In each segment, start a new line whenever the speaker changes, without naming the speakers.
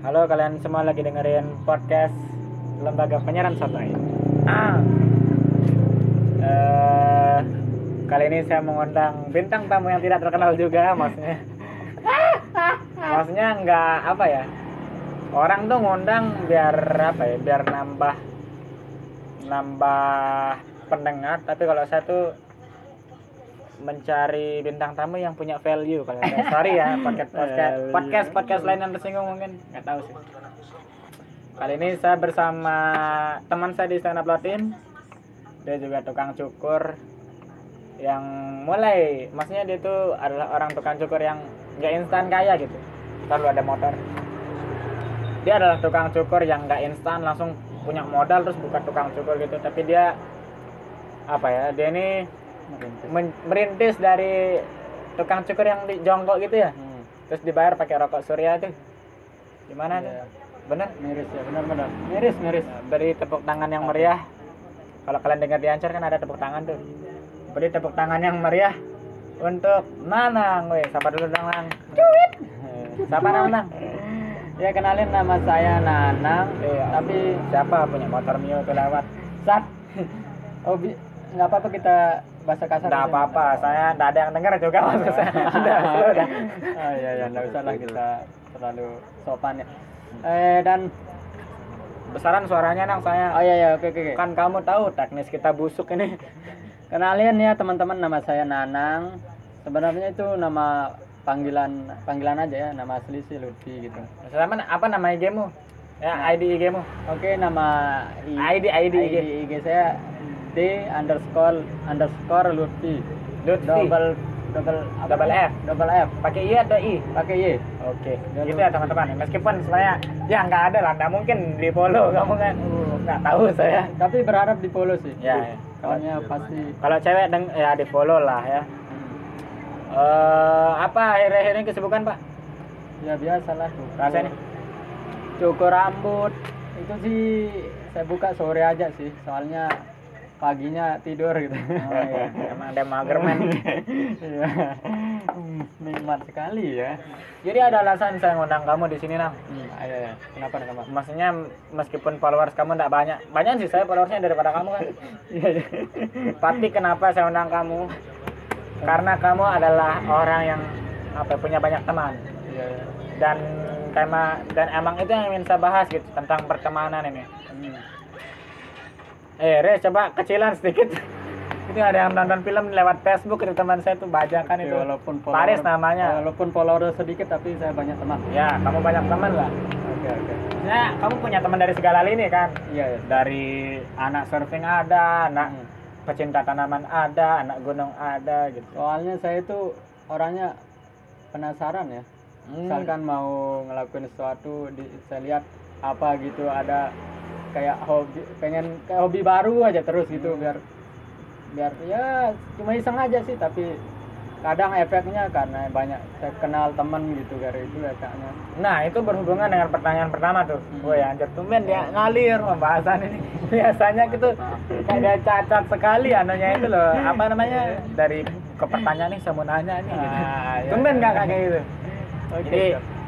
Halo kalian semua lagi dengerin podcast Lembaga Penyiaran Sotoy. Ah. Eh, kali ini saya mengundang bintang tamu yang tidak terkenal juga, maksudnya. maksudnya nggak apa ya? Orang tuh ngundang biar apa ya? Biar nambah nambah pendengar, tapi kalau saya tuh mencari bintang tamu yang punya value kalau saya sorry ya podcast podcast podcast podcast lain yang tersinggung mungkin. Nggak tahu sih. Kali ini saya bersama teman saya di stand up Latin. Dia juga tukang cukur yang mulai. Maksudnya dia tuh adalah orang tukang cukur yang nggak instan kaya gitu. Selalu ada motor. Dia adalah tukang cukur yang nggak instan langsung punya modal terus buka tukang cukur gitu. Tapi dia apa ya dia ini men- merintis dari tukang cukur yang di jongkok gitu ya
Hmm.
terus dibayar pakai rokok surya tuh gimana
Iya.
tuh bener
Miris ya, benar-benar. Miris, miris.
Nah, beri tepuk tangan yang meriah kalau kalian dengar diancar kan ada tepuk tangan tuh beri tepuk tangan yang meriah untuk Nanang weh siapa dulu dong Nang siapa Nanang
Ya kenalin nama saya Nanang.
Iya.
Tapi
siapa punya motor Mio tuh lewat
sat. Oh, bi- nggak apa-apa kita bahasa kasar.
nggak apa-apa saya nggak ada yang dengar juga maksud saya udah sudah
Ah, iya, iya, nggak usah lah kita terlalu sopan ya. Eh dan
besaran suaranya nang saya
oh iya iya oke oke.
kan kamu tahu teknis kita busuk ini
Kenalin ya teman-teman nama saya Nanang. Sebenarnya itu nama panggilan panggilan aja ya, nama asli sih Lutfi gitu.
sama apa nama IG-mu ya ID IG-mu
Oke, nama I-
ID ID IG
IG saya D underscore underscore Lutfi.
Lutfi.
Double double apa
Double
tuh?
F.
Double F.
pakai I atau I
Pakai Y.
Oke,
Dan
gitu ya teman-teman. Meskipun sebenarnya ya nggak ada lah, nggak mungkin di follow kamu kan. Nggak tahu saya.
Tapi berharap di follow sih.
Ya, ya.
Soalnya pasti
Kalau cewek deng ya di follow lah ya. Eh apa akhir-akhir ini kesibukan pak?
ya biasalah cukur.
Rasanya?
Cukur rambut itu sih saya buka sore aja sih. Soalnya paginya tidur gitu.
Oh iya, emang ada mager men.
Iya. Hmm, Nikmat sekali ya.
Jadi ada alasan saya ngundang kamu di sini nang.
Hmm, ayo ya. Kenapa kenapa?
Maksudnya meskipun followers kamu nggak banyak, banyak sih saya followersnya daripada kamu kan.
Iya, iya.
Tapi kenapa saya undang kamu? Karena kamu adalah orang yang apa punya banyak teman.
Iya, iya.
dan tema dan emang itu yang ingin saya bahas gitu tentang pertemanan ini.
Hmm.
Eh, Re, coba kecilan sedikit. itu ada yang nonton film lewat Facebook itu teman saya tuh bajakan
Oke,
itu.
walaupun
Paris namanya.
Walaupun follower sedikit tapi saya banyak teman.
Ya, kamu banyak teman lah.
Oke oke.
Ya, kamu punya teman dari segala lini kan.
Iya ya.
Dari anak surfing ada, anak
Hmm.
pecinta tanaman ada, anak gunung ada gitu.
Soalnya saya itu orangnya penasaran ya.
Hmm.
Misalkan mau ngelakuin sesuatu, di, saya lihat apa gitu ada kayak hobi pengen kayak hobi baru aja terus gitu
Hmm.
biar biar ya cuma iseng aja sih tapi kadang efeknya karena banyak saya kenal temen gitu dari itu efeknya
Nah, itu berhubungan dengan pertanyaan pertama tuh.
Hmm.
Woi, anjir tumben dia ngalir pembahasan ini. Biasanya gitu kayak cacat sekali anunya itu loh. Apa namanya? Dari ke pertanyaan nih saya mau nanya nih. gitu.
Ah, iya.
Tumben nggak kayak gitu.
Oke,
Jadi.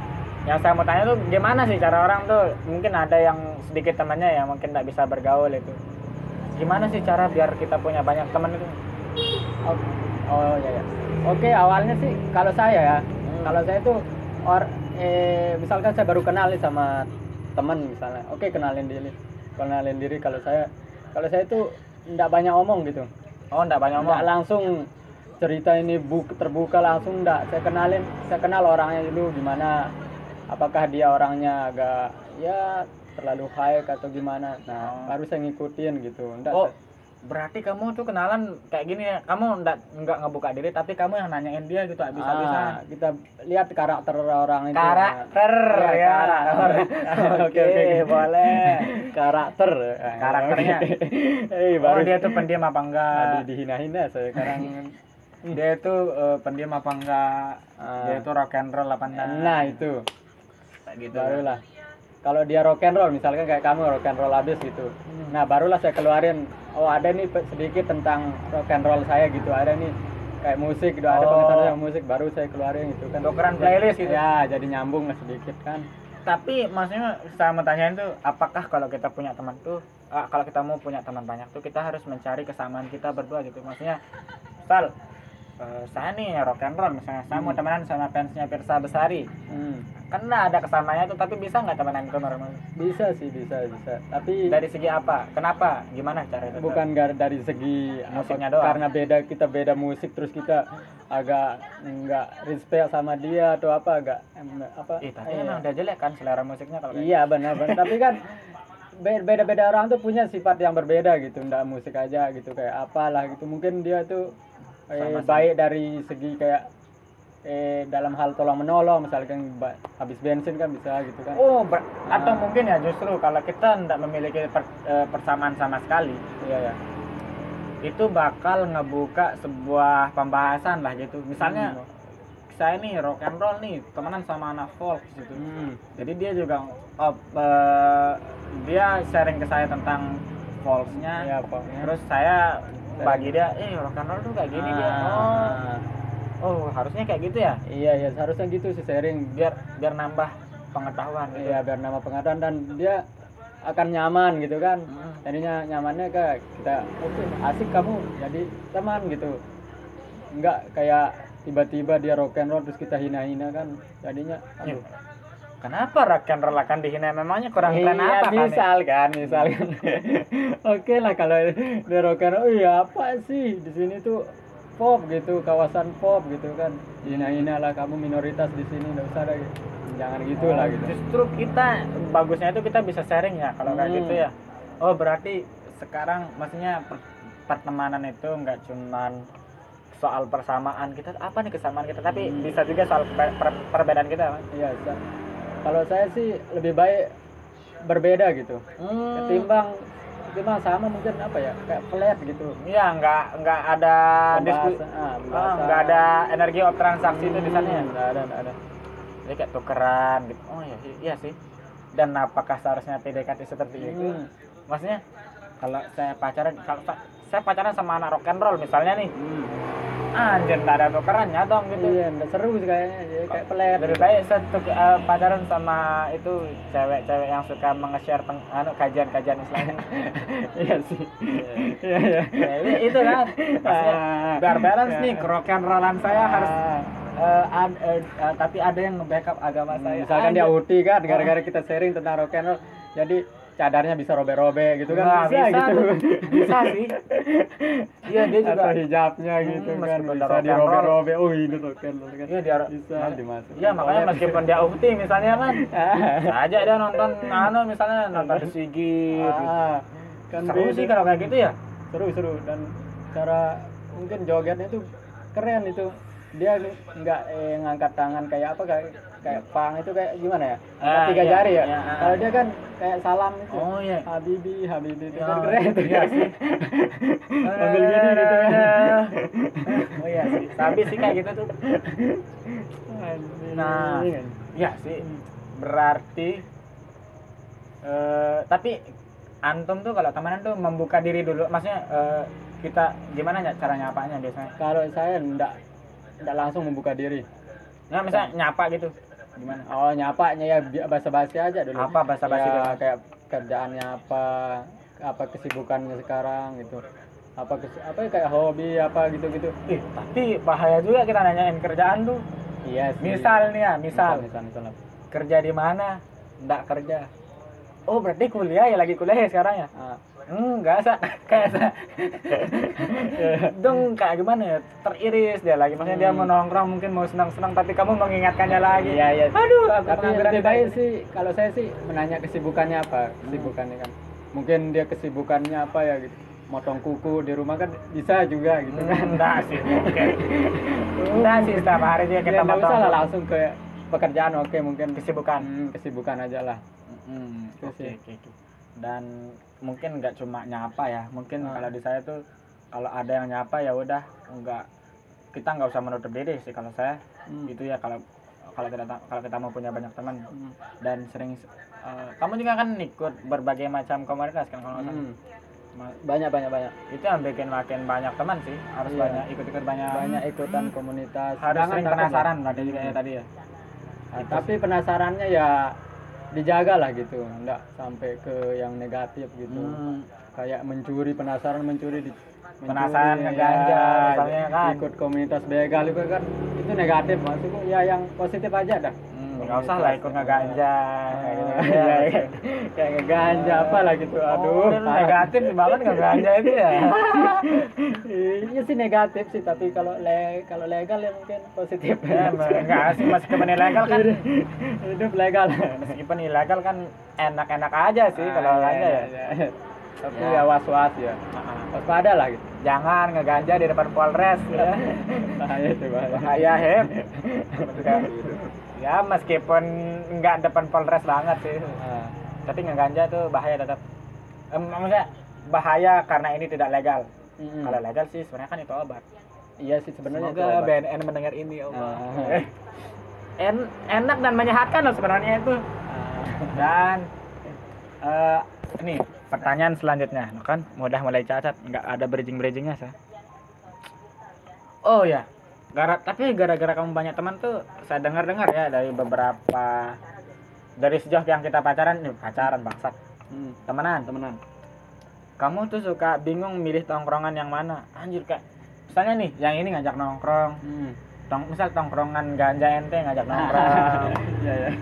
Yang saya mau tanya tuh gimana sih cara orang tuh mungkin ada yang sedikit temannya yang mungkin nggak bisa bergaul itu. Gimana sih cara biar kita punya banyak teman itu?
Oh, oh ya ya. Oke awalnya sih kalau saya ya,
Hmm.
kalau saya tuh or eh misalkan saya baru kenal nih sama teman misalnya, oke kenalin diri, kenalin diri kalau saya kalau saya tuh nggak banyak omong gitu,
Oh, nggak banyak
nggak
ngomong.
langsung cerita ini buk terbuka langsung nggak, saya kenalin, saya kenal orangnya dulu gimana, apakah dia orangnya agak ya terlalu high atau gimana, nah
Oh.
baru saya ngikutin gitu, nggak
Oh, berarti kamu tuh kenalan kayak gini ya. Kamu nggak nggak ngebuka diri tapi kamu yang nanyain dia gitu bisa-bisa.
Ah, kita lihat karakter orang itu.
karakter
Ya,
ya.
karakter.
Oke, boleh.
Karakter.
Karakternya.
Eh,
Oh,
baru
dia tuh pendiam apa enggak?
Aduh, dihina-hina saya sekarang.
Dia tuh eh, pendiam apa enggak?
Ah.
Dia tuh rock and roll apa enggak?
Nah, itu.
Gitu.
Barulah. Kalau dia rock and roll misalkan kayak kamu rock and roll habis gitu. Nah, barulah saya keluarin oh ada nih sedikit tentang rock and roll saya gitu. Ada nih kayak musik gitu, ada
Oh.
pengetahuan musik baru saya keluarin gitu kan.
Tukeran playlist gitu.
Ya, jadi nyambung lah sedikit kan.
tapi maksudnya saya mau tanyain tuh apakah kalau kita punya teman tuh ah, kalau kita mau punya teman banyak tuh kita harus mencari kesamaan kita berdua gitu maksudnya misal eh, saya nih rock and roll misalnya. Saya mau
Hmm.
temenan sama fansnya Pirsa Besari.
Hmm.
lah ada kesamaannya tuh tapi bisa nggak temenan itu normal?
Bisa sih bisa bisa. Tapi
dari segi apa? Kenapa? Gimana cara itu?
Bukan gar- dari segi apa,
Musiknya doang.
karena beda kita beda musik terus kita agak nggak respect sama dia atau apa agak apa?
Ih, tapi
eh,
emang udah jelek kan selera musiknya kalau
iya benar benar. Tapi kan be- beda-beda orang tuh punya sifat yang berbeda gitu. Nggak musik aja gitu kayak apalah gitu. Mungkin dia tuh eh,
Sama
baik dari segi kayak eh dalam hal tolong menolong misalkan habis bensin kan bisa gitu kan
Oh, ber-
Ah.
atau mungkin ya justru kalau kita tidak memiliki per- eh, persamaan sama sekali,
iya ya
itu bakal ngebuka sebuah pembahasan lah gitu. Misalnya
Hmm.
saya nih rock and roll nih, temenan sama anak folk gitu.
Hmm.
Jadi dia juga oh, eh, dia sharing ke saya tentang folksnya.
Pokoknya.
Terus saya bagi dia, eh rock and roll tuh kayak gini dia. Oh,
Ah.
oh harusnya kayak gitu ya.
Iya ya seharusnya gitu sih sharing
Biar biar nambah pengetahuan gitu.
Iya biar nama pengetahuan dan dia akan nyaman gitu kan.
Hmm.
Jadinya nyamannya ke kita oke asik kamu jadi teman gitu. Enggak kayak tiba-tiba dia rock and roll terus kita hina-hina kan jadinya
Iya.
aduh.
Kenapa rock and roll akan dihina? Memangnya kurang keren
iya,
apa kan?
misal kan, misal kan. Oke lah kalau and roll, iya apa sih di sini tuh pop gitu, kawasan pop gitu kan. Hina-hina lah kamu minoritas di sini, enggak usah ada gitu. Jangan gitu lah gitu.
Justru kita bagusnya itu kita bisa sharing ya kalau kayak
Hmm.
gitu ya. Oh berarti sekarang maksudnya per- pertemanan itu nggak cuman soal persamaan kita apa nih kesamaan kita tapi
Hmm.
bisa juga soal per- per- perbedaan kita Mas.
Iya, kalau saya sih lebih baik berbeda gitu.
Hmm.
Ketimbang ketimbang sama mungkin apa ya? Kayak flat gitu.
Iya nggak nggak ada diskusi
ah,
nggak ada energi of transaksi itu di sana ya.
Hmm, nggak ada, nggak ada.
Jadi kayak tukeran gitu. Oh iya iya sih. Dan apakah seharusnya PDKT seperti itu?
Hmm.
maksudnya kalau saya pacaran kalau saya pacaran sama anak rock and roll misalnya nih
Hmm.
Anjir nggak ada tukerannya dong gitu
Iya, nggak seru sih kayaknya. Jadi kayak flat.
lebih baik saya tuk- eh, pacaran sama itu cewek-cewek yang suka menge-share peng- anu kajian-kajian Islam
Iya sih. Iya, iya.
Ya, itu- kan
Ah.
biar balance nih rock and rollan saya harus
Ah.
eh, ad- eh, eh, tapi ada yang nge-backup agama saya
Misalkan dia uti kan, gara-gara kita sharing tentang rock and roll, jadi cadarnya bisa robek-robek gitu kan?
Nah,
bisa,
bisa
gitu.
tuh. Bisa sih. Iya, dia juga-
atau hijabnya
Hmm,
gitu kan.
meskipun
bisa
rock and
dirobek-robek. Oh ini rock and roll kan.
Iya, dia
bisa dimasukin
Iya, makanya meskipun dia ukti misalnya kan. Aja dia nonton anu misalnya nonton The Sigit gitu.
ah, kan
seru sih kalau kayak gitu ya.
Seru seru. Dan cara mungkin jogetnya itu keren itu. Dia nggak eh, ngangkat tangan kayak apa kayak kayak pang itu kayak gimana ya?
Ah,
tiga
iya,
jari ya?
iya, ah.
kalau dia kan kayak salam itu
oh iya.
Habibi Habibi itu
Ya,
kan keren itu
iya sih.
Gini gitu kan.
Oh iya sih. Sabi sih kayak gitu tuh. Nah. iya sih. Berarti eh tapi antum tuh kalau temenan tuh membuka diri dulu. Maksudnya eh, kita gimana ya cara nyapanya biasanya?
Kalau saya enggak enggak langsung membuka diri.
Nah misalnya nyapa gitu gimana?
Oh nyapanya ya bi- basa-basi aja dulu.
Apa bahasa basi
ya,
dulu?
kayak kerjaannya apa apa kesibukannya sekarang gitu. Apa kes- apa ya, kayak hobi apa gitu gitu
Ih, tapi bahaya juga kita nanyain kerjaan tuh.
Iya sih.
misal nih ya misal,
misal misal, misal.
kerja di mana? Nggak kerja oh berarti kuliah ya lagi kuliah ya sekarang ya?
Ah,
enggak sa. Kayak sa. Dong kayak gimana ya? Teriris dia lagi. Maksudnya dia
Hmm.
mau nongkrong mungkin mau senang-senang tapi kamu mengingatkannya lagi.
Iya iya.
Aduh aku
tapi lebih baik sih kalau saya sih menanya kesibukannya apa? Kesibukannya kan. Mungkin dia kesibukannya apa ya gitu. Motong kuku di rumah kan bisa juga gitu kan.
Hmm, enggak sih. Mungkin enggak sih setiap hari dia
Ya,
kita
nggak usah lah
motong
langsung ke pekerjaan oke mungkin.
Kesibukan.
Hmm, kesibukan aja lah
Hmm, oke oke. dan mungkin nggak cuma nyapa ya mungkin
Ah.
kalau di saya tuh kalau ada yang nyapa ya udah nggak kita nggak usah menutup diri sih kalau saya
Hmm.
gitu ya kalau kalau kita kalau kita mau punya banyak teman
Hmm.
dan sering eh, kamu juga kan ikut berbagai macam komunitas kan kalau.
Hmm. Banyak banyak banyak
itu yang bikin makin banyak teman sih harus
Iya.
banyak ikut-ikut banyak
banyak ikutan komunitas
harus
Jangan
sering penasaran
lah.
tadi kayak tadi ya
Nah, tapi penasarannya ya dijaga lah gitu nggak sampai ke yang negatif gitu
Hmm.
kayak mencuri penasaran mencuri di
Penasaran ngeganja,
ya,
misalnya kan.
ikut komunitas begal itu kan itu negatif maksudku ya yang positif aja dah
nggak usah lah ikut ngeganja kayak gitu.
Ya, kayak kayak ngeganja apa lah gitu
Aduh,
aduh
negatif banget ngeganja itu ya.
iya sih negatif sih tapi kalau le kalau legal ya mungkin positif
ya enggak sih meskipun ilegal kan
hidup legal
meskipun ilegal kan enak-enak aja sih kalau
Ah, iya,
ganja ya.
iya, iya. tapi
Ya.
ya was was ya
Ah,
waspada lah gitu
Jangan ngeganja di depan Polres ya.
bahaya itu bahaya
Bahaya hep. Ya meskipun enggak depan Polres banget sih.
Ah,
Tapi ngeganja tuh bahaya tetap. Em, maksudnya bahaya karena ini tidak legal.
mm-mm.
Kalau legal sih sebenarnya kan itu obat.
iya sih sebenarnya itu
Semoga
obat.
BNN mendengar ini.
Ah.
Eh, en- enak dan menyehatkan loh sebenarnya itu.
Ah,
Dan eh ini pertanyaan selanjutnya, Nah, kan mudah mulai cacat, nggak ada bridging bridgingnya sih. Oh ya, gara tapi gara-gara kamu banyak teman tuh, saya dengar-dengar ya dari beberapa dari sejak yang kita pacaran, nih pacaran bangsat,
hmm,
temenan,
temenan.
Kamu tuh suka bingung milih tongkrongan yang mana, anjir kayak misalnya nih, yang ini ngajak nongkrong,
hmm.
tong misal tongkrongan ganja ente ngajak nongkrong,
iya ya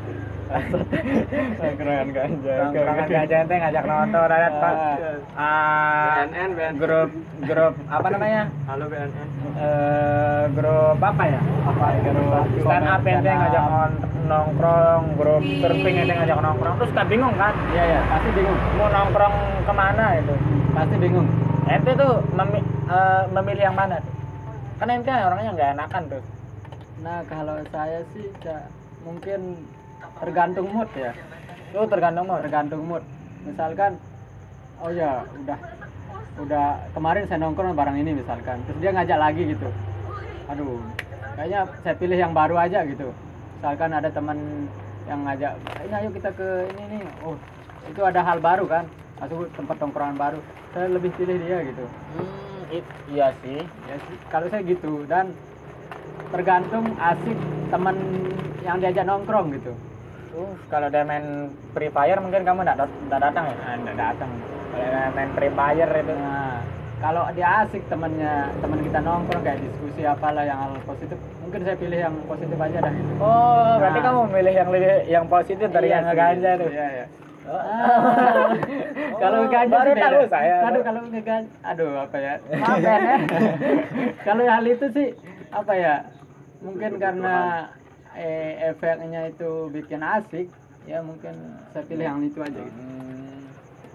keren ganja
tongkrongan ganja ente ngajak nonton, ada
Ah.
ah,
BNN BNN
grup grup apa namanya?
Halo BNN
eh grup apa ya? Apa grup stand up ente ngajak non- nongkrong grup surfing ente ngajak nongkrong. Terus kan bingung kan?
Iya ya pasti bingung.
Mau nongkrong ke mana itu?
Pasti bingung.
Ente tuh memi- eh, memilih yang mana? Tuh karena ente orangnya nggak enakan tuh
nah kalau saya sih ya, mungkin tergantung mood ya.
Itu tergantung mau
tergantung mood. Misalkan oh ya udah udah kemarin saya nongkrong barang ini misalkan. Terus dia ngajak lagi gitu. Aduh kayaknya saya pilih yang baru aja gitu. Misalkan ada teman yang ngajak ini ayo kita ke ini nih. Oh itu ada hal baru kan? Masuk tempat tongkrongan baru. Saya lebih pilih dia gitu.
Hmm, it- iya sih.
Ya sih, kalau saya gitu. Dan tergantung asik teman yang diajak nongkrong gitu
Uh, kalau dia main Free Fire mungkin kamu nggak dat- nggak datang ya?
nggak datang
Kalau dia main Free Fire itu.
Nah, kalau dia asik temannya, teman kita nongkrong kayak diskusi apalah yang hal positif, mungkin saya pilih yang positif aja dah gitu.
Oh, berarti
Nah.
kamu memilih yang lebih yang positif dari
Iya
yang ngeganja tuh.
Iya, iya.
Oh.
Ah. kalau
Oh,
ngeganja
baru
sih beda.
tahu saya.
Aduh, kalau ngeganja, aduh apa ya? Maaf ya. kalau hal itu sih apa ya? Mungkin karena eh, efeknya itu bikin asik, ya mungkin saya pilih yang itu aja gitu.
Hmm.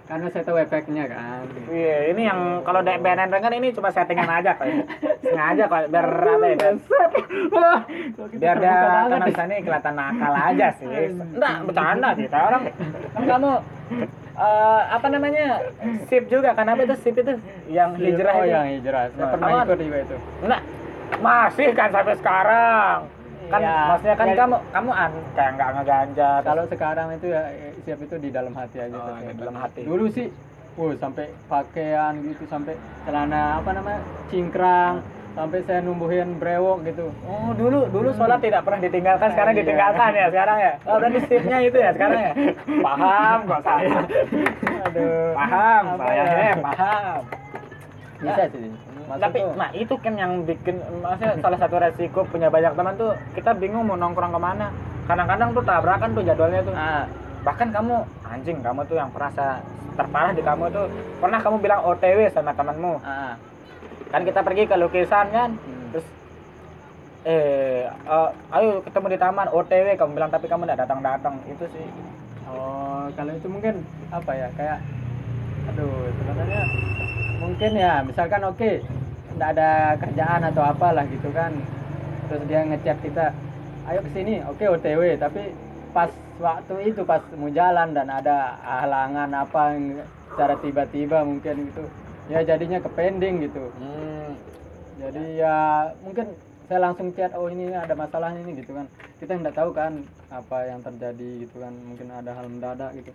Karena saya tahu efeknya kan.
Iya, ini yang kalau dari BNN denger ini cuma settingan aja kok. ya. Sengaja kok biar apa ya? Biar, biar dia ini kelihatan nakal aja sih. Enggak, bercanda kita orang. Kan kamu eh, apa namanya? Sip juga kan apa itu sip itu yang hijrah
oh,
itu.
yang hijrah. Saya
Nah,
pernah ikut juga itu.
Enggak. Masih kan sampai sekarang. Kan
Iya.
maksudnya kan
Ya.
kamu kamu an kayak nggak ngeganja terus-
Kalau sekarang itu ya eh, siap itu di dalam hati aja.
Oh, di dalam hati.
Dulu sih, wow sampai pakaian gitu, sampai celana apa namanya cingkrang, sampai saya numbuhin brewok gitu.
Oh dulu dulu sholat tidak pernah ditinggalkan sekarang
Iya.
ditinggalkan ya sekarang ya oh berarti sipnya itu ya sekarang ya paham kok saya
Aduh.
paham
Apa
saya
ya?
ya paham
Bisa sih.
Hmm, tapi nah itu kan yang bikin maksudnya salah satu resiko punya banyak teman tuh kita bingung mau nongkrong ke mana. Kadang-kadang tuh tabrakan tuh jadwalnya tuh.
Ah,
bahkan kamu anjing kamu tuh yang perasa terparah di kamu tuh pernah kamu bilang OTW sama temanmu?
Ah.
kan kita pergi ke lukisan kan?
Hmm.
terus eh eh, ayo ketemu di taman OTW kamu bilang tapi kamu tidak datang datang itu sih.
Oh, kalau itu mungkin apa ya kayak aduh sebenarnya mungkin ya misalkan oke nggak ada kerjaan atau apalah gitu kan. Terus dia ngechat kita ayo ke sini. Oke OTW tapi pas waktu itu pas mau jalan dan ada halangan apa yang secara tiba-tiba mungkin gitu ya jadinya ke pending gitu.
Hmm.
jadi ya mungkin saya langsung chat oh ini ada masalah ini gitu kan. Kita nggak tahu kan apa yang terjadi gitu kan. Mungkin ada hal mendadak gitu.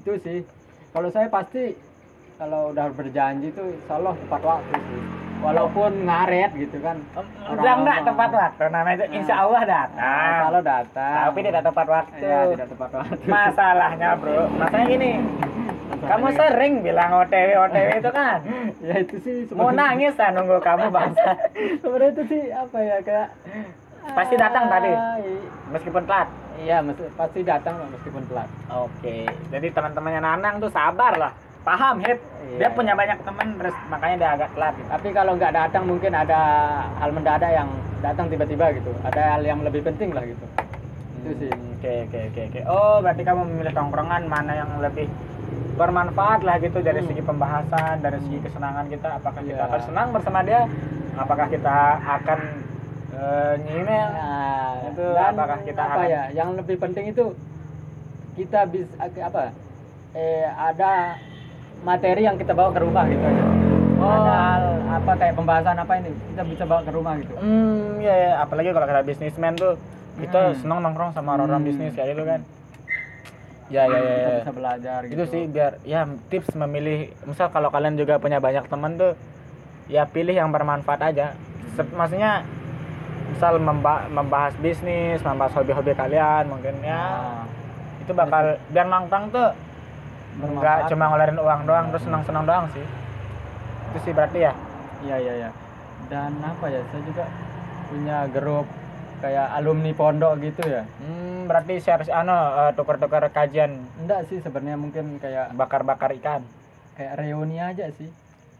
Itu sih. Kalau saya pasti kalau udah berjanji itu insya Allah tepat waktu sih walaupun ngaret gitu kan
Udah enggak tepat waktu namanya itu insya Allah datang.
Nah, kalau datang
Tapi tidak tepat waktu.
ya tidak tepat waktu
Masalahnya bro, masalahnya gini. Kamu sering bilang OTW OTW itu kan.
ya itu sih
Mau nangis lah nunggu kamu bangsa.
sebenarnya itu sih apa ya kayak
Pasti datang tadi? Meskipun telat.
iya pasti datang meskipun telat
Oke, jadi teman-temannya Nanang tuh sabar lah. Paham, Hip. Dia
Iya.
punya banyak teman, terus makanya dia agak telat. Gitu.
tapi kalau nggak datang mungkin ada hal mendadak yang datang tiba-tiba gitu ada hal yang lebih penting lah gitu itu sih
Hmm, Oke, oke, oke, oke. Oh, berarti kamu memilih tongkrongan mana yang lebih bermanfaat lah gitu dari
Hmm.
segi pembahasan, dari segi kesenangan kita. Apakah kita
Iya.
akan senang bersama dia? Apakah kita akan eh, nyimel?
Nah,
Itu
dan
apakah kita
apa
akan-
ya? Yang lebih penting itu kita bisa apa? Eh ada materi yang kita bawa ke rumah gitu aja.
Oh.
Ada hal apa kayak pembahasan apa ini kita bisa bawa ke rumah gitu.
Hmm, ya, ya. apalagi kalau kita bisnismen tuh kita
Hmm.
senang nongkrong sama orang-orang
Hmm.
bisnis kayak gitu kan. Ya, ya, ya.
Kita
ya.
bisa belajar gitu.
itu sih biar ya tips memilih misal kalau kalian juga punya banyak teman tuh ya pilih yang bermanfaat aja Se- maksudnya misal memba- membahas bisnis membahas hobi-hobi kalian mungkin ya
Nah,
itu bakal biar nongkrong tuh nggak cuma ngeluarin uang doang terus senang-senang doang sih itu sih berarti ya
Iya iya iya. Dan apa ya? Saya juga punya grup kayak alumni pondok gitu ya.
hmm, berarti share ano eh, tukar-tukar kajian
Enggak sih sebenarnya mungkin kayak
bakar-bakar ikan
kayak reuni aja sih.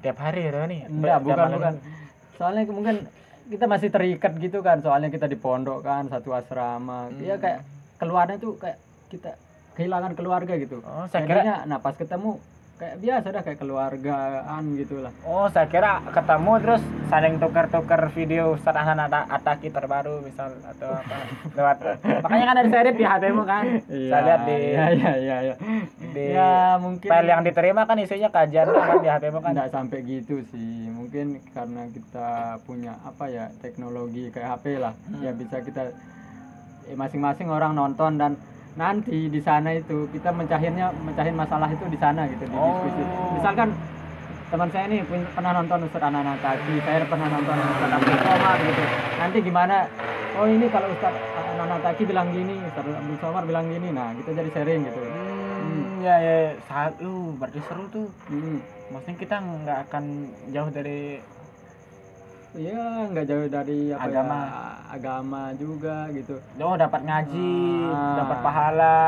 tiap hari itu nih
Enggak, bukan bukan. Soalnya mungkin kita masih terikat gitu kan, soalnya kita di pondok kan, satu asrama.
Hmm.
Iya kayak keluarnya tuh kayak kita kehilangan keluarga gitu.
oh saya kira
Jadinya, nah pas ketemu kayak biasa dah kayak keluargaan gitulah.
Oh, saya kira ketemu terus saling tukar-tukar video Ustaz Hasan Ata- Ataki terbaru misal atau apa lewat. Makanya kan ada saya di HP-mu kan. Saya lihat di
Iya iya iya iya.
di
Ya mungkin
file yang diterima kan isinya kajian kan di HP-mu kan.
Nggak sampai gitu sih mungkin karena kita punya apa ya teknologi kayak HP lah
Hmm.
ya bisa kita eh, masing-masing orang nonton dan nanti di sana itu kita mencahinnya mencahin masalah itu di sana gitu di diskusi
Oh.
misalkan teman saya ini pernah nonton Ustadz Anak Taki saya pernah nonton Ustadz Abdul Somad gitu nanti gimana oh ini kalau Ustadz Anak Taki bilang gini Ustadz Abdul Somad bilang gini nah kita jadi sharing gitu
Hmm, ya ya saat uh berarti seru tuh.
Hmm.
Maksudnya kita nggak akan jauh dari
Iya, nggak jauh dari apa
Agama.
ya, agama juga gitu.
oh dapat ngaji,
Ah.
dapat pahala.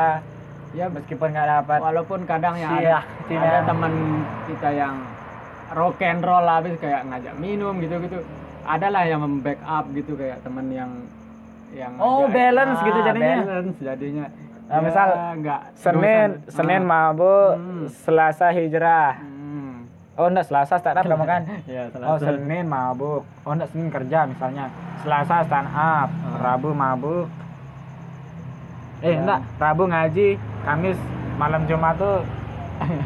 Ya,
Meskipun nggak dapat
walaupun kadang ya ada, ada teman kita yang rock and roll habis kayak ngajak minum gitu-gitu. Adalah yang membackup gitu kayak teman yang yang
Oh,
ngajak-
balance gitu
Ah,
jadinya.
Balance jadinya.
Nah,
Ya,
misal
nggak
Senin, Senin
ah.
mabuk,
Hmm.
Selasa hijrah. Oh enggak Selasa stand up kamu kan?
Ya,
Oh
selasa.
Senin mabuk. Oh enggak Senin kerja misalnya. Selasa stand up,
Ah.
Rabu mabuk. Eh
Ya.
enggak, Rabu ngaji, Kamis malam Jumat tuh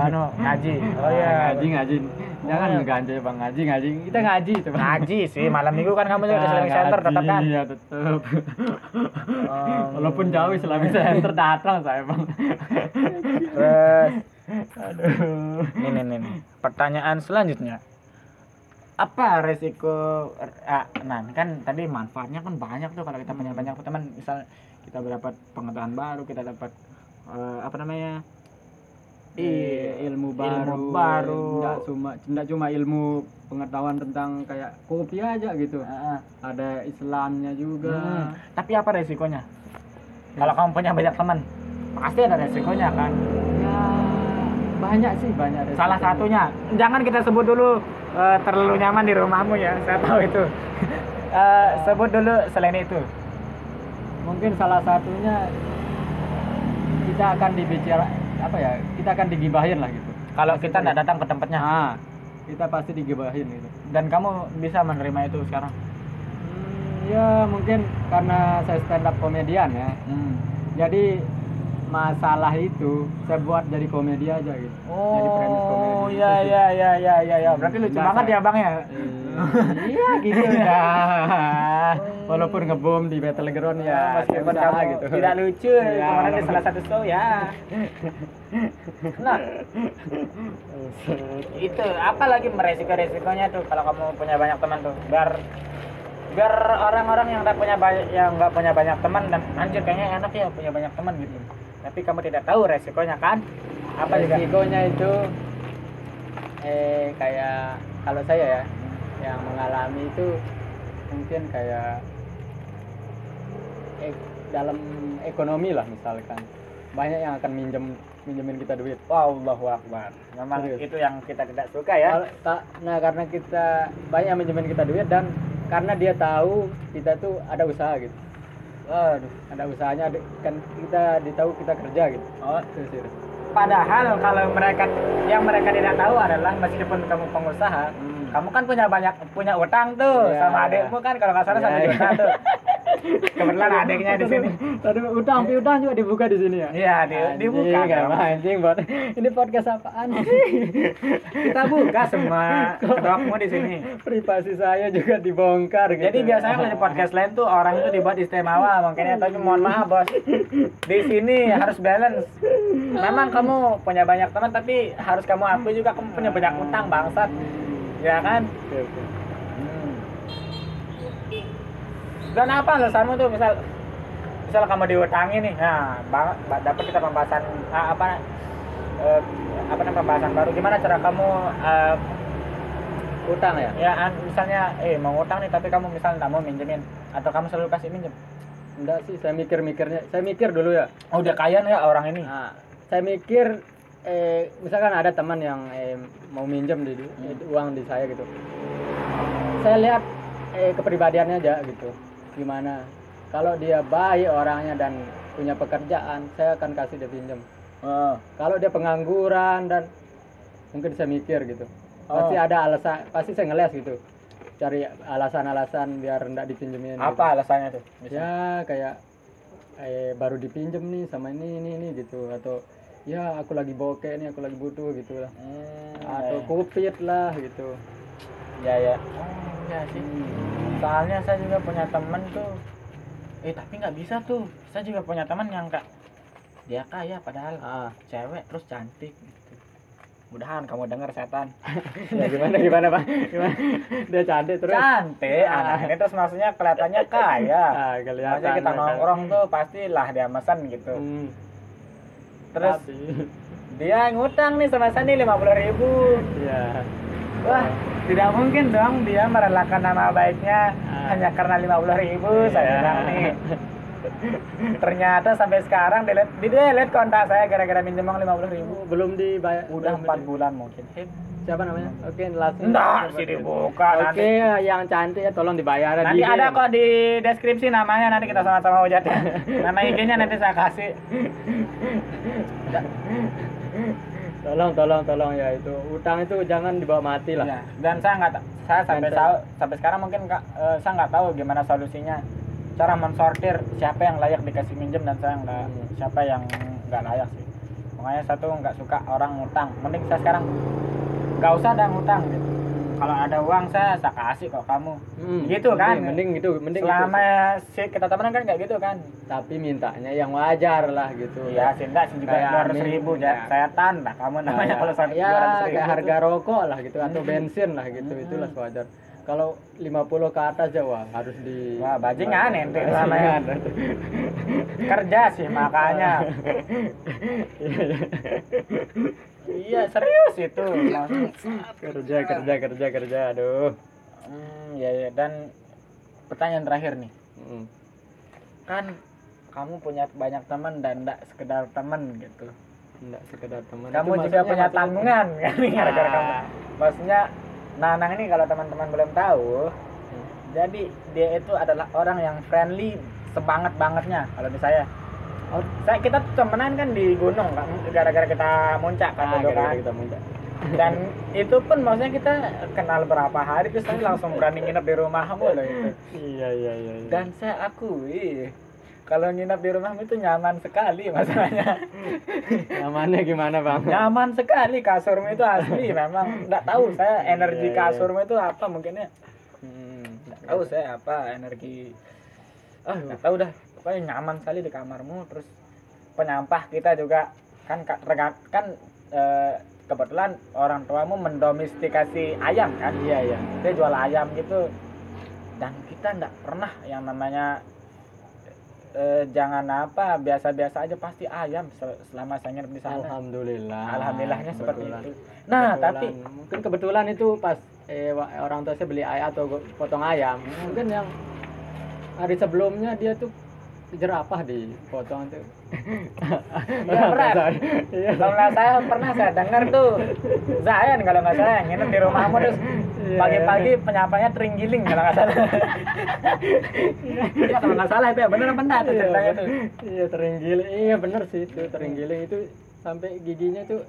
anu ngaji. Oh iya,
ngaji ngaji. Jangan
Oh, iya.
ngeganja Bang, ngaji ngaji. Kita ngaji itu, Bang.
Ngaji sih, malam Minggu kan kamu juga di
Ah,
Islamic Center tetap kan?
Iya, tetap.
Oh.
Walaupun jauh Islamic Center datang saya, Bang.
Terus
Aduh.
ini nih, nih, nih. Pertanyaan selanjutnya. Apa resiko ah, nah kan tadi manfaatnya kan banyak tuh kalau kita punya banyak teman misal kita dapat pengetahuan baru kita dapat eh, apa namanya
Iya, ilmu baru.
ilmu baru.
Nggak cuma nggak cuma ilmu pengetahuan tentang kayak kopi aja gitu.
Heeh.
Ada Islamnya juga.
Hmm, tapi apa resikonya kalau kamu punya banyak teman pasti ada resikonya kan
Ya banyak sih, banyak.
salah
resikonya.
satunya. Jangan kita sebut dulu eh, terlalu nyaman di rumahmu ya. Saya tahu itu. Eh, sebut dulu selain itu.
Mungkin salah satunya kita akan dibicara apa ya kita akan digibahin lah gitu.
Kalau kita tidak datang ke tempatnya.
Nah kita pasti digibahin gitu.
Dan kamu bisa menerima itu sekarang?
Hmm, ya mungkin karena saya stand up komedian ya.
Hmm.
jadi masalah itu saya buat jadi komedi aja gitu. Jadi premis komedi
Oh, iya iya iya iya iya ya. Berarti lucu
Nggak,
banget
saya-
ya, Bang ya.
iya gitu dah walaupun ngebom di battleground ya
meskipun
usaha
kamu
gitu.
tidak lucu
Iya,
kemarin di salah satu show ya. Nah. Itu apa lagi resiko-resikonya tuh kalau kamu punya banyak teman tuh? Biar biar orang-orang yang nggak punya banyak yang nggak punya banyak teman dan anjir kayaknya enak ya punya banyak teman gitu. Tapi kamu tidak tahu resikonya kan? Apa juga?
Resikonya itu eh kayak kalau saya ya yang mengalami itu mungkin kayak eh, dalam ekonomi lah misalkan. Banyak yang akan minjem minjemin kita duit.
Wallahu akbar. Memang
Serius.
itu yang kita tidak suka ya.
Nah karena kita banyak minjemin kita duit dan karena dia tahu kita tuh ada usaha gitu
Waduh.
ada usahanya kan kita ditahu kita kerja gitu
Oh. Padahal kalau mereka yang mereka tidak tahu adalah meskipun kamu pengusaha,
Hmm.
Kamu kan punya banyak punya utang tuh
Iya.
sama adikmu kan kalau nggak salah satu
iya.
juta tuh. Kebetulan adiknya di sini.
Tadi utang piutang juga dibuka di sini ya.
Iya, di, dibuka.
Apa anjing buat ini podcast apaan sih?
Kita buka semua kedokmu di sini.
Privasi saya juga dibongkar gitu.
Jadi biasanya kalau di podcast lain tuh orang itu dibuat istimewa makanya tapi mohon maaf bos di sini harus balance. Memang kamu punya banyak teman tapi harus kamu akui juga kamu punya banyak utang bangsat. Ya kan?
Oke, oke.
Dan apa alasanmu tuh misal misal kamu diutangi nih, nah bang, ba- dapat kita pembahasan ah, apa eh, apa namanya pembahasan baru gimana cara kamu eh,
Utang ya?
ya misalnya eh mau ngutang nih tapi kamu misal nggak mau minjemin atau kamu selalu kasih minjem
Enggak sih, saya mikir-mikirnya. Saya mikir dulu ya.
oh udah kaya nih orang ini
Nah, saya mikir eh misalkan ada teman yang eh, mau minjem di, di- uang di saya gitu. Saya lihat eh kepribadiannya aja gitu. Gimana? Kalau dia baik orangnya dan punya pekerjaan, saya akan kasih dia pinjam.
oh.
Kalau dia pengangguran dan mungkin saya mikir gitu. Pasti
Oh.
ada alasan, pasti saya ngeles gitu. Cari alasan-alasan biar enggak dipinjemin. gitu.
apa alasannya tuh Misal-
ya kayak eh baru dipinjem nih sama ini ini ini gitu atau ya aku lagi bokeh nih aku lagi butuh gitu lah.
Hmm,
atau
ya,
covid lah gitu.
Ya ya. Oh ya sih. Soalnya saya juga punya temen tuh. Eh tapi nggak bisa tuh. Saya juga punya teman yang kak dia kaya padahal
ah.
cewek terus cantik gitu. mudahan kamu dengar setan.
Ya gimana gimana pak? Gimana? Dia cantik terus?
Cantik
Ah.
anak ini terus maksudnya kelihatannya kaya.
Ah kelihatan
maksudnya kita nongkrong tuh pastilah dia mesen gitu.
Hmm,
terus
tapi-
dia ngutang nih sama saya nih lima puluh ribu.
Ya
wah tidak mungkin dong dia merelakan nama baiknya
Ah.
hanya karena lima puluh ribu saya
Ya.
bilang nih. Ternyata sampai sekarang delete di delete kontak saya gara-gara minjem uang lima puluh ribu.
Belum dibayar.
Udah empat bulan mungkin
siapa namanya oke langsung
enggak sih dibuka
oke
nanti
yang cantik ya tolong dibayar
Nanti
di-
ada kok di deskripsi namanya nanti kita sama-sama hujat ya. Nama IG-nya nanti saya kasih.
tolong tolong tolong ya itu utang itu jangan dibawa mati lah
Iya. Dan saya nggak saya sampai tahu sampai sekarang mungkin Kak, eh, saya nggak tahu gimana solusinya. Cara mensortir siapa yang layak dikasih minjem dan saya nggak
Hmm.
siapa yang nggak layak sih. Makanya saya tuh nggak suka orang ngutang. Mending saya sekarang nggak usah ada ngutang gitu. Kalau ada uang saya saya kasih kok kamu.
Hmm,
Gitu kan?
mending, mending gitu mending
Selama
gitu.
sih kita temenan kan kayak gitu kan.
tapi mintanya yang wajar lah gitu
Iya sih enggak sih juga dua ratus ribu
Ya.
ya. Saya tanda kamu namanya
Kayak-
kalau sampai
ya kayak
tuh.
harga rokok lah gitu atau
Hmm.
bensin lah gitu
Hmm.
itulah wajar kalau 50 ke atas ya wah harus di
Wah, bajingan ente namanya. kerja sih makanya. iya serius itu.
Kerja kerja kerja kerja aduh
Hmm, ya, ya dan pertanyaan terakhir nih.
Hmm.
Kan kamu punya banyak teman dan enggak sekedar teman gitu.
Enggak sekedar teman
Kamu
Itu
juga punya tanggungan kan gara-gara
Ah.
kamu. Maksudnya Nanang ini kalau teman-teman belum tahu,
Hmm.
jadi dia itu adalah orang yang friendly sebanget bangetnya kalau di saya.
Oh,
Saya kita temenan kan di gunung kan gara-gara kita muncak kan
ah,
dulu
gara-gara
kan.
kita muda
Dan itu pun maksudnya kita kenal berapa hari terus saya langsung berani nginep di rumahmu loh itu.
iya iya iya, iya.
Dan saya akui kalau nginap di rumahmu itu nyaman sekali masalahnya.
Namanya gimana bang?
nyaman sekali kasurmu itu asli memang nggak tahu saya energi
Iya, iya.
kasurmu itu apa mungkinnya
Hmm,
nggak tahu saya apa energi ah nggak tahu dah pokoknya nyaman sekali di kamarmu terus penyampah kita juga kan ka- rega- kan eh, kebetulan orang tuamu mendomestikasi ayam kan
Iya iya.
dia jual ayam gitu dan kita nggak pernah yang namanya eh, jangan apa biasa-biasa aja pasti ayam se- selama saya nginep di sana
Alhamdulillah.
alhamdulillahnya seperti itu nah
Kebetulan.
tapi
mungkin kebetulan itu pas eh, orang tua saya beli ayam atau potong ayam mungkin yang hari sebelumnya dia tuh jerapah dipotong tuh
Iya, berat.
Iya.
kalau nggak saya pernah saya dengar tuh Zayan kalau nggak salah nginep di rumahmu terus
Iya.
pagi-pagi penyapanya teringgiling kalau nggak salah Iya kalau nggak salah itu ya bener enggak tuh
Iya,
ceritanya tuh
iya teringgiling iya bener sih itu teringgiling itu sampai giginya tuh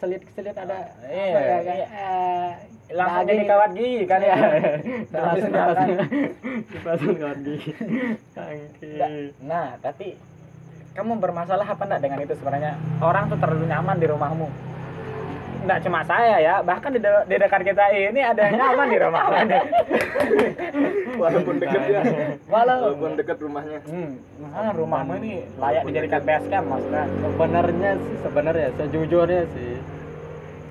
keselit keselit ada
Iya,
apa ya,
iya.
eh,
langsung jadi kawat gigi kan ya
langsung dipasang. dipasang kawat gigi.
Nah, tapi kamu bermasalah apa enggak dengan itu sebenarnya? Orang tuh terlalu nyaman di rumahmu. Enggak cuma saya ya, bahkan di, de- di dekat kita ini ada yang nyaman di rumahmu.
walaupun deket ya.
Walau.
Walaupun deket rumahnya.
Hmm, makanya rumahmu ini layak dijadikan base camp maksudnya.
sebenarnya sih sebenarnya sejujurnya sih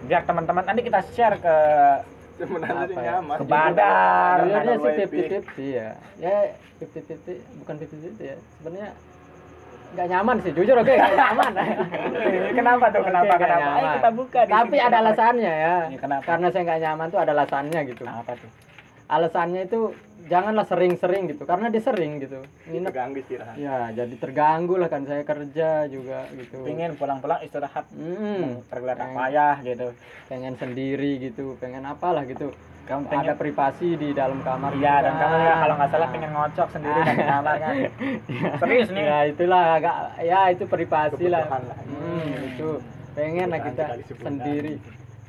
Biar teman-teman nanti kita share ke
ya?
Ke Badar.
Sebenarnya
Kalau
sih fifty fifty ya. Ya fifty fifty bukan fifty fifty ya. Sebenarnya nggak nyaman sih, jujur oke nggak nyaman.
kenapa tuh? Kenapa?
Nggak
kenapa? Ayo kita buka di
Tapi
sini.
ada
Kenapa?
alasannya ya.
Iya, kenapa?
Karena saya nggak nyaman tuh ada alasannya gitu.
Apa tuh?
Alasannya itu janganlah sering-sering gitu, karena dia sering gitu. Nginep
terganggu istirahat
ya jadi terganggu lah kan saya kerja juga gitu.
Pingin pulang-pulang istirahat
Hmm,
tergeletak
Pengen.
payah gitu.
pengen sendiri gitu, pengen apalah gitu.
Kamu
Ada
pengen
privasi di dalam kamar.
Iya dan
juga.
kamu ya kalau nggak salah pengen ngocok sendiri kan di kamar kan. Serius nih.
Ya itulah agak ya itu privasi lah.
Lah.
Hmm, itu pengen lah kita sendiri.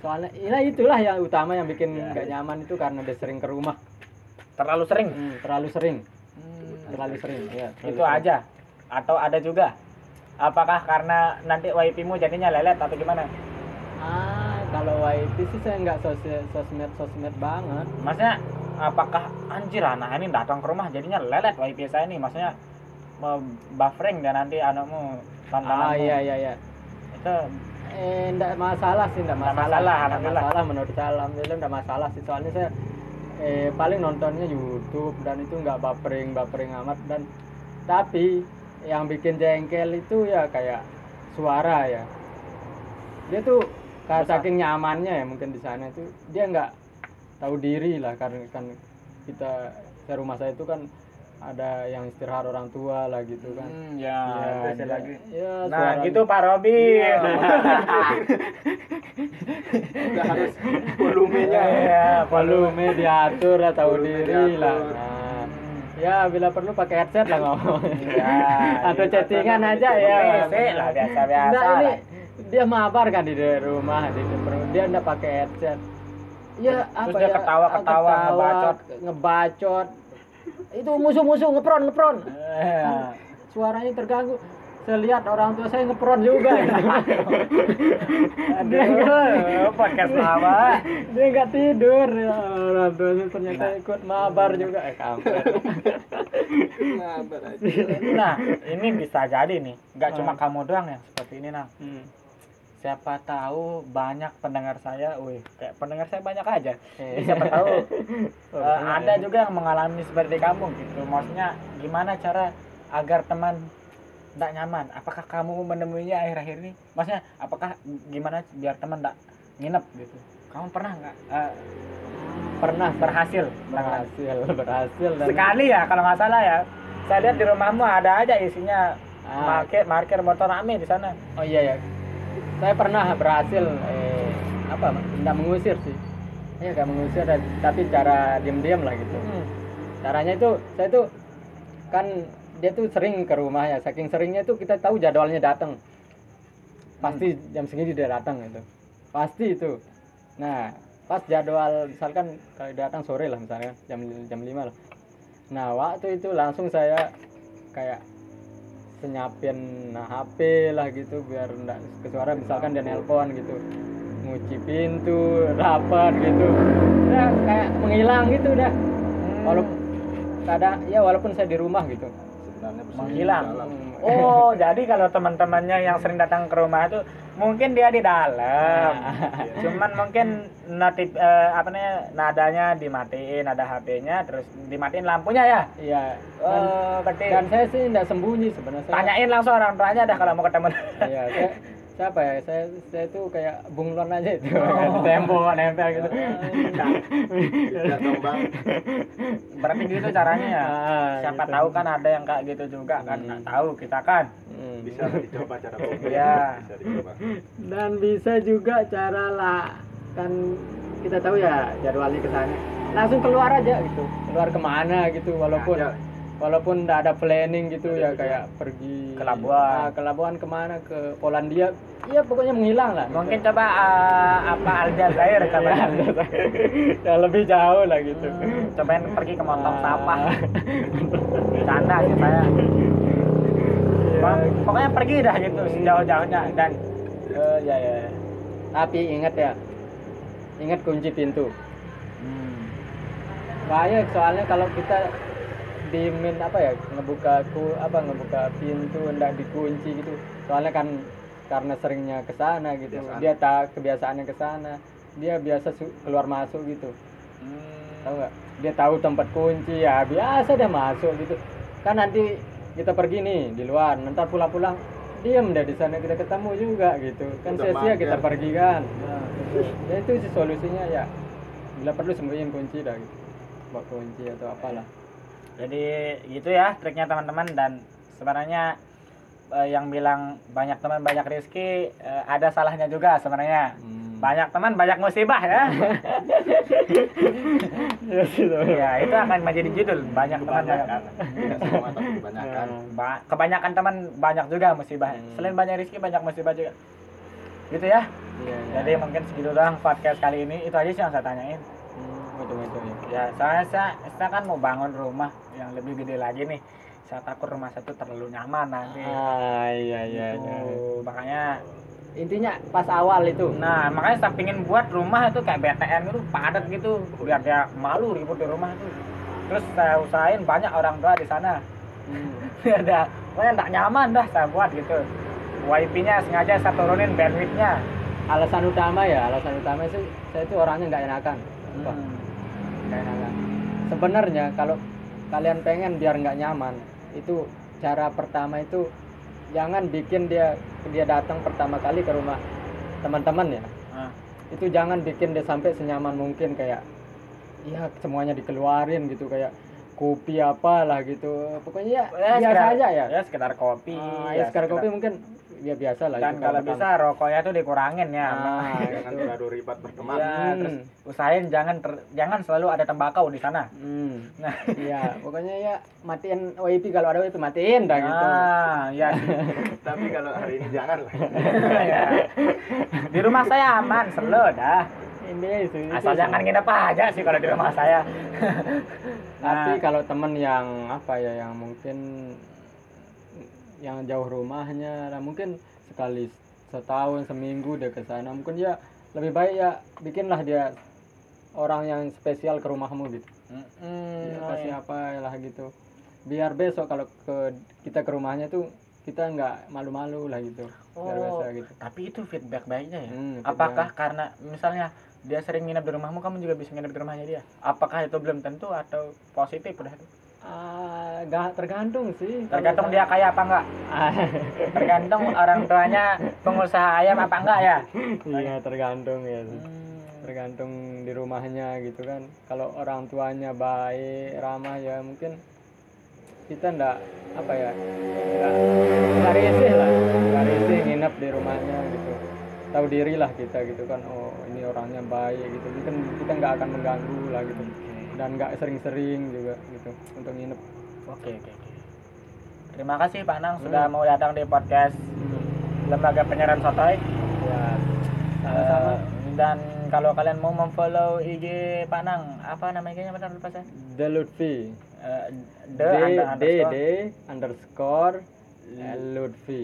Soalnya ya itulah yang utama yang bikin
Ya.
nggak nyaman itu karena dia sering ke rumah.
Terlalu sering.
Hmm, terlalu sering, terlalu sering. Ya, terlalu
Itu
sering.
aja. Atau ada juga. Apakah karena nanti wifi-mu jadinya lelet atau gimana?
Ah, kalau YT sih saya nggak sosmed sosmed sosmed banget.
Maksudnya apakah anjir anak ini datang ke rumah jadinya lelet wifi saya nih maksudnya mau buffering dan nanti anakmu tontonanmu
Ah iya iya iya.
itu
Eh, enggak masalah sih, enggak
Nggak
masalah.
masalah,
Nggak
alhamdulillah.
masalah menurut saya alhamdulillah enggak masalah sih. Soalnya saya eh paling nontonnya YouTube dan itu enggak buffering buffering amat dan tapi yang bikin jengkel itu ya kayak suara ya. Dia tuh kayak saking nyamannya ya mungkin di sana itu dia enggak tahu diri lah karena kan kita saya rumah saya itu kan ada yang istirahat orang tua lah gitu kan.
Hmm, ya,
Ya, dia-
lagi.
ya,
Nah,
suara-
gitu Pak Robi.
udah harus volumenya
Iya,
volume diatur lah tahu
Volume
diri
diatur.
lah nah, ya bila perlu pakai headset lah ngomong
Iya,
atau
iya.
chattingan aja ya
lah biasa-biasa
Nah, ini
lah.
dia mabar kan di rumah di depan- dia enggak pakai headset ya
Terus
apa
dia
ya
ketawa-ketawa, ngebacot.
ngebacot itu musuh-musuh ngepron ngepron
Iya.
suaranya terganggu saya lihat orang tua saya ngepron juga gitu. dia nggak
podcast lama.
dia nggak tidur ya orang tua saya ternyata ikut mabar juga eh kampret
aja.
Nah, ini bisa jadi nih. Nggak cuma
Ah.
kamu doang yang seperti ini, Nang.
Hmm.
Siapa tahu banyak pendengar saya, wih, kayak pendengar saya banyak aja.
Eh.
Siapa tahu
Oh, banyak
ada
ya.
juga yang mengalami seperti kamu gitu. Maksudnya gimana cara agar teman tidak nyaman? Apakah kamu menemuinya akhir-akhir ini? Maksudnya apakah gimana biar teman tidak nginep gitu? Kamu pernah nggak eh,
pernah
berhasil?
berhasil berhasil dan
Sekali ya kalau nggak salah ya. Saya lihat di rumahmu ada aja isinya
Ah.
market marker motor rame di sana.
oh iya ya saya pernah berhasil eh apa tidak mengusir sih ya gak mengusir tapi cara diam-diam lah gitu
Hmm.
caranya itu saya tuh kan dia tuh sering ke rumah ya saking seringnya tuh kita tahu jadwalnya datang. Pasti jam segini dia datang itu pasti itu. Nah pas jadwal misalkan kalau datang sore lah misalkan jam jam 5 lah. Nah waktu itu langsung saya kayak senyapin HP lah gitu biar enggak kesuara misalkan dia nelpon gitu ngunci pintu rapat gitu. Ya kayak menghilang gitu dah walaupun kadang ya walaupun saya di rumah gitu
Menghilang. Oh, jadi kalau teman-temannya yang sering datang ke rumah itu mungkin dia di dalam. Cuman mungkin notif eh, apa namanya nadanya dimatiin, ada HP-nya terus dimatiin lampunya ya.
Iya. Dan,
Oh, berarti
dan saya sih tidak sembunyi sebenarnya.
Tanyain langsung orang tuanya dah kalau mau ketemu.
Iya, saya, siapa ya? Saya saya tuh kayak bunglon aja itu.
Oh.
Tembok nempel gitu.
Tidak dong bang.
Berarti gitu caranya ya.
Ah,
Siapa
gitu.
tahu kan ada yang kayak gitu juga kan
Hmm.
nggak tahu kita kan.
Hmm.
Bisa dicoba cara bohong.
Iya.
Bisa dicoba.
Dan bisa juga cara lah kan kita tahu ya jadwalnya ke sana. Langsung keluar aja gitu. Keluar ke mana gitu walaupun
Aja.
Walaupun nggak ada planning gitu ya kayak pergi
Ke Labuan.
Ah, ke Labuan ke mana ke Polandia iya pokoknya menghilang lah
Mungkin coba eh, apa Aljazair coba.
ya lebih jauh lah gitu
Hmm, cobain pergi ke montong
Ah.
sampah. Canda sih saya. Pok- Pokoknya pergi dah gitu sejauh-jauhnya dan eh, ya ya. ya.
tapi ingat ya ingat kunci pintu
Hmm.
bahaya soalnya kalau kita dimin apa ya ngebuka ku apa ngebuka pintu ndak dikunci gitu. Soalnya kan karena seringnya ke sana gitu.
Kebiasaan.
dia tak kebiasaannya ke sana. Dia biasa keluar masuk gitu.
Hmm.
tahu nggak? Dia tahu tempat kunci ya biasa dia masuk gitu. Kan nanti kita pergi nih di luar. Nanti pulang-pulang diam deh di sana kita ketemu juga gitu. Kan sia-sia kita pergi kan. Ya itu sih solusinya ya. Bila perlu sembunyiin kunci dah gitu. Bawa kunci atau apalah
Jadi gitu ya triknya teman-teman dan sebenarnya eh, yang bilang banyak teman banyak rezeki eh, ada salahnya juga sebenarnya.
Hmm.
Banyak teman banyak musibah ya.
ya
itu akan menjadi judul banyak teman banyak.
Kebanyakan. Tapi kebanyakan.
Ba- kebanyakan teman banyak juga musibah.
Hmm.
Selain banyak rezeki banyak musibah juga. Gitu ya.
Iya,
Jadi mungkin segitu doang podcast kali ini. Itu aja sih yang saya tanyain.
hmm, betul-betul ya.
Ya, soalnya saya, saya kan mau bangun rumah yang lebih gede lagi nih. Saya takut rumah saya tuh terlalu nyaman nanti.
ah iya iya
Gitu.
iya
Makanya
intinya pas awal itu
nah, makanya saya pingin buat rumah itu kayak BTN itu padat gitu biar dia malu ribut di rumah itu. Terus saya usahain banyak orang tua di sana.
Hmm.
Biar dia pokoknya enggak nyaman dah saya buat gitu. WiFi-nya sengaja saya turunin bandwidth-nya.
alasan utama ya alasan utama sih saya itu orangnya nggak enakan.
Hmm.
nggak enakan sebenarnya kalau kalian pengen biar nggak nyaman itu cara pertama itu jangan bikin dia dia datang pertama kali ke rumah teman-teman ya
Ah.
itu jangan bikin dia sampai senyaman mungkin kayak ya semuanya dikeluarin gitu kayak kopi apalah gitu pokoknya ya,
Ya,
biasa
sekedar-
aja ya,
Ya sekedar kopi.
Ah, ya sekarang kopi mungkin ya biasa lah
Dan kalau bisa rokoknya tuh dikurangin ya.
Ah,
Jangan terlalu ribet berteman.
Iya,
Hmm.
terus usahain jangan ter- jangan selalu ada tembakau di sana.
Hmm.
Nah,
Iya, pokoknya ya matiin WiFi kalau ada WiFi matiin dah gitu.
Ah, ya.
Tapi kalau hari ini jangan lah.
Ya. Di rumah saya aman, selo dah.
Ini itu. itu
Asal jangan nginep aja sih kalau di rumah saya.
Tapi
Nah.
kalau temen yang apa ya yang mungkin yang jauh rumahnya, nah mungkin sekali setahun seminggu dia ke sana, mungkin ya lebih baik ya bikinlah dia orang yang spesial ke rumahmu gitu.
Mm-mm,
Ya,
oh
kasih
iya.
apa lah gitu. Biar besok kalau ke kita ke rumahnya tuh kita nggak malu-malu lah gitu. Biar
Oh,
biasa gitu.
tapi itu feedback baiknya ya.
Hmm,
Apakah karena misalnya dia sering nginep di rumahmu, kamu juga bisa nginep di rumahnya dia? Apakah itu belum tentu atau positif udah itu?
Ah, nggak tergantung sih.
Tergantung dia kaya apa enggak? Tergantung orang tuanya pengusaha ayam apa enggak ya?
iya tergantung ya.
Hmm.
Tergantung di rumahnya gitu kan. Kalau orang tuanya baik, ramah ya mungkin kita ndak apa ya nggak risih lah nggak risih nginep di rumahnya gitu tahu diri lah kita gitu kan oh ini orangnya baik gitu kita kita nggak akan mengganggu lah gitu dan nggak sering-sering juga gitu untuk nginep.
Oke, oke, oke. Terima kasih Pak Nang sudah
Hmm.
mau datang di podcast Lembaga Penyiaran Sotoy.
ya sama-sama.
Eh, dan kalau kalian mau memfollow IG Pak Nang, apa nama IG-nya benar lupa saya?
The Lutfi. D
the under-
D
underscore.
D underscore Lutfi.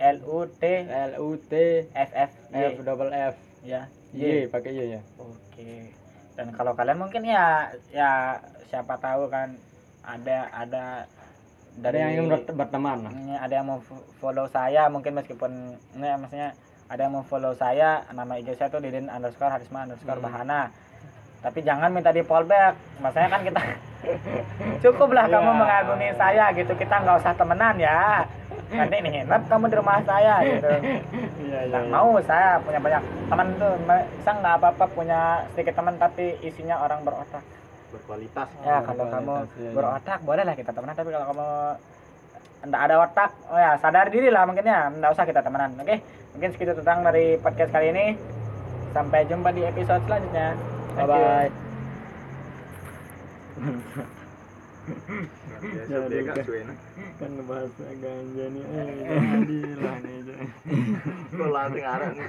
L U T
L U T
F F
F double F.
Ya
Y. pakai Y ya.
Oke. Dan kalau kalian mungkin ya ya siapa tahu kan ada ada
dari yang ingin bert- berteman.
Ini ada yang mau fo- follow saya mungkin meskipun ini ya, maksudnya ada yang mau follow saya nama IG saya tuh Didin underscore Harisma underscore
Hmm.
Bahana tapi jangan minta di fallback maksudnya kan kita cukuplah kamu
Ya.
mengagumi saya gitu kita nggak usah temenan ya nanti nih nginep kamu di rumah saya gitu.
Iya iya. iya.
mau saya punya banyak teman tuh. Saya nggak apa-apa punya sedikit teman tapi isinya orang berotak.
Berkualitas.
Ya
Oh,
kalau kamu
iya, iya.
berotak boleh lah kita temenan. Tapi kalau kamu enggak ada otak oh ya sadar diri lah mungkin ya. Enggak usah kita temenan oke? Mungkin segitu tentang dari podcast kali ini. Sampai jumpa di episode selanjutnya.
Bye bye.
biasa dia gak suwe nah.
Kan bahasa ganja nih. Eh, jadi lah nih.
Kok latih ngarep nih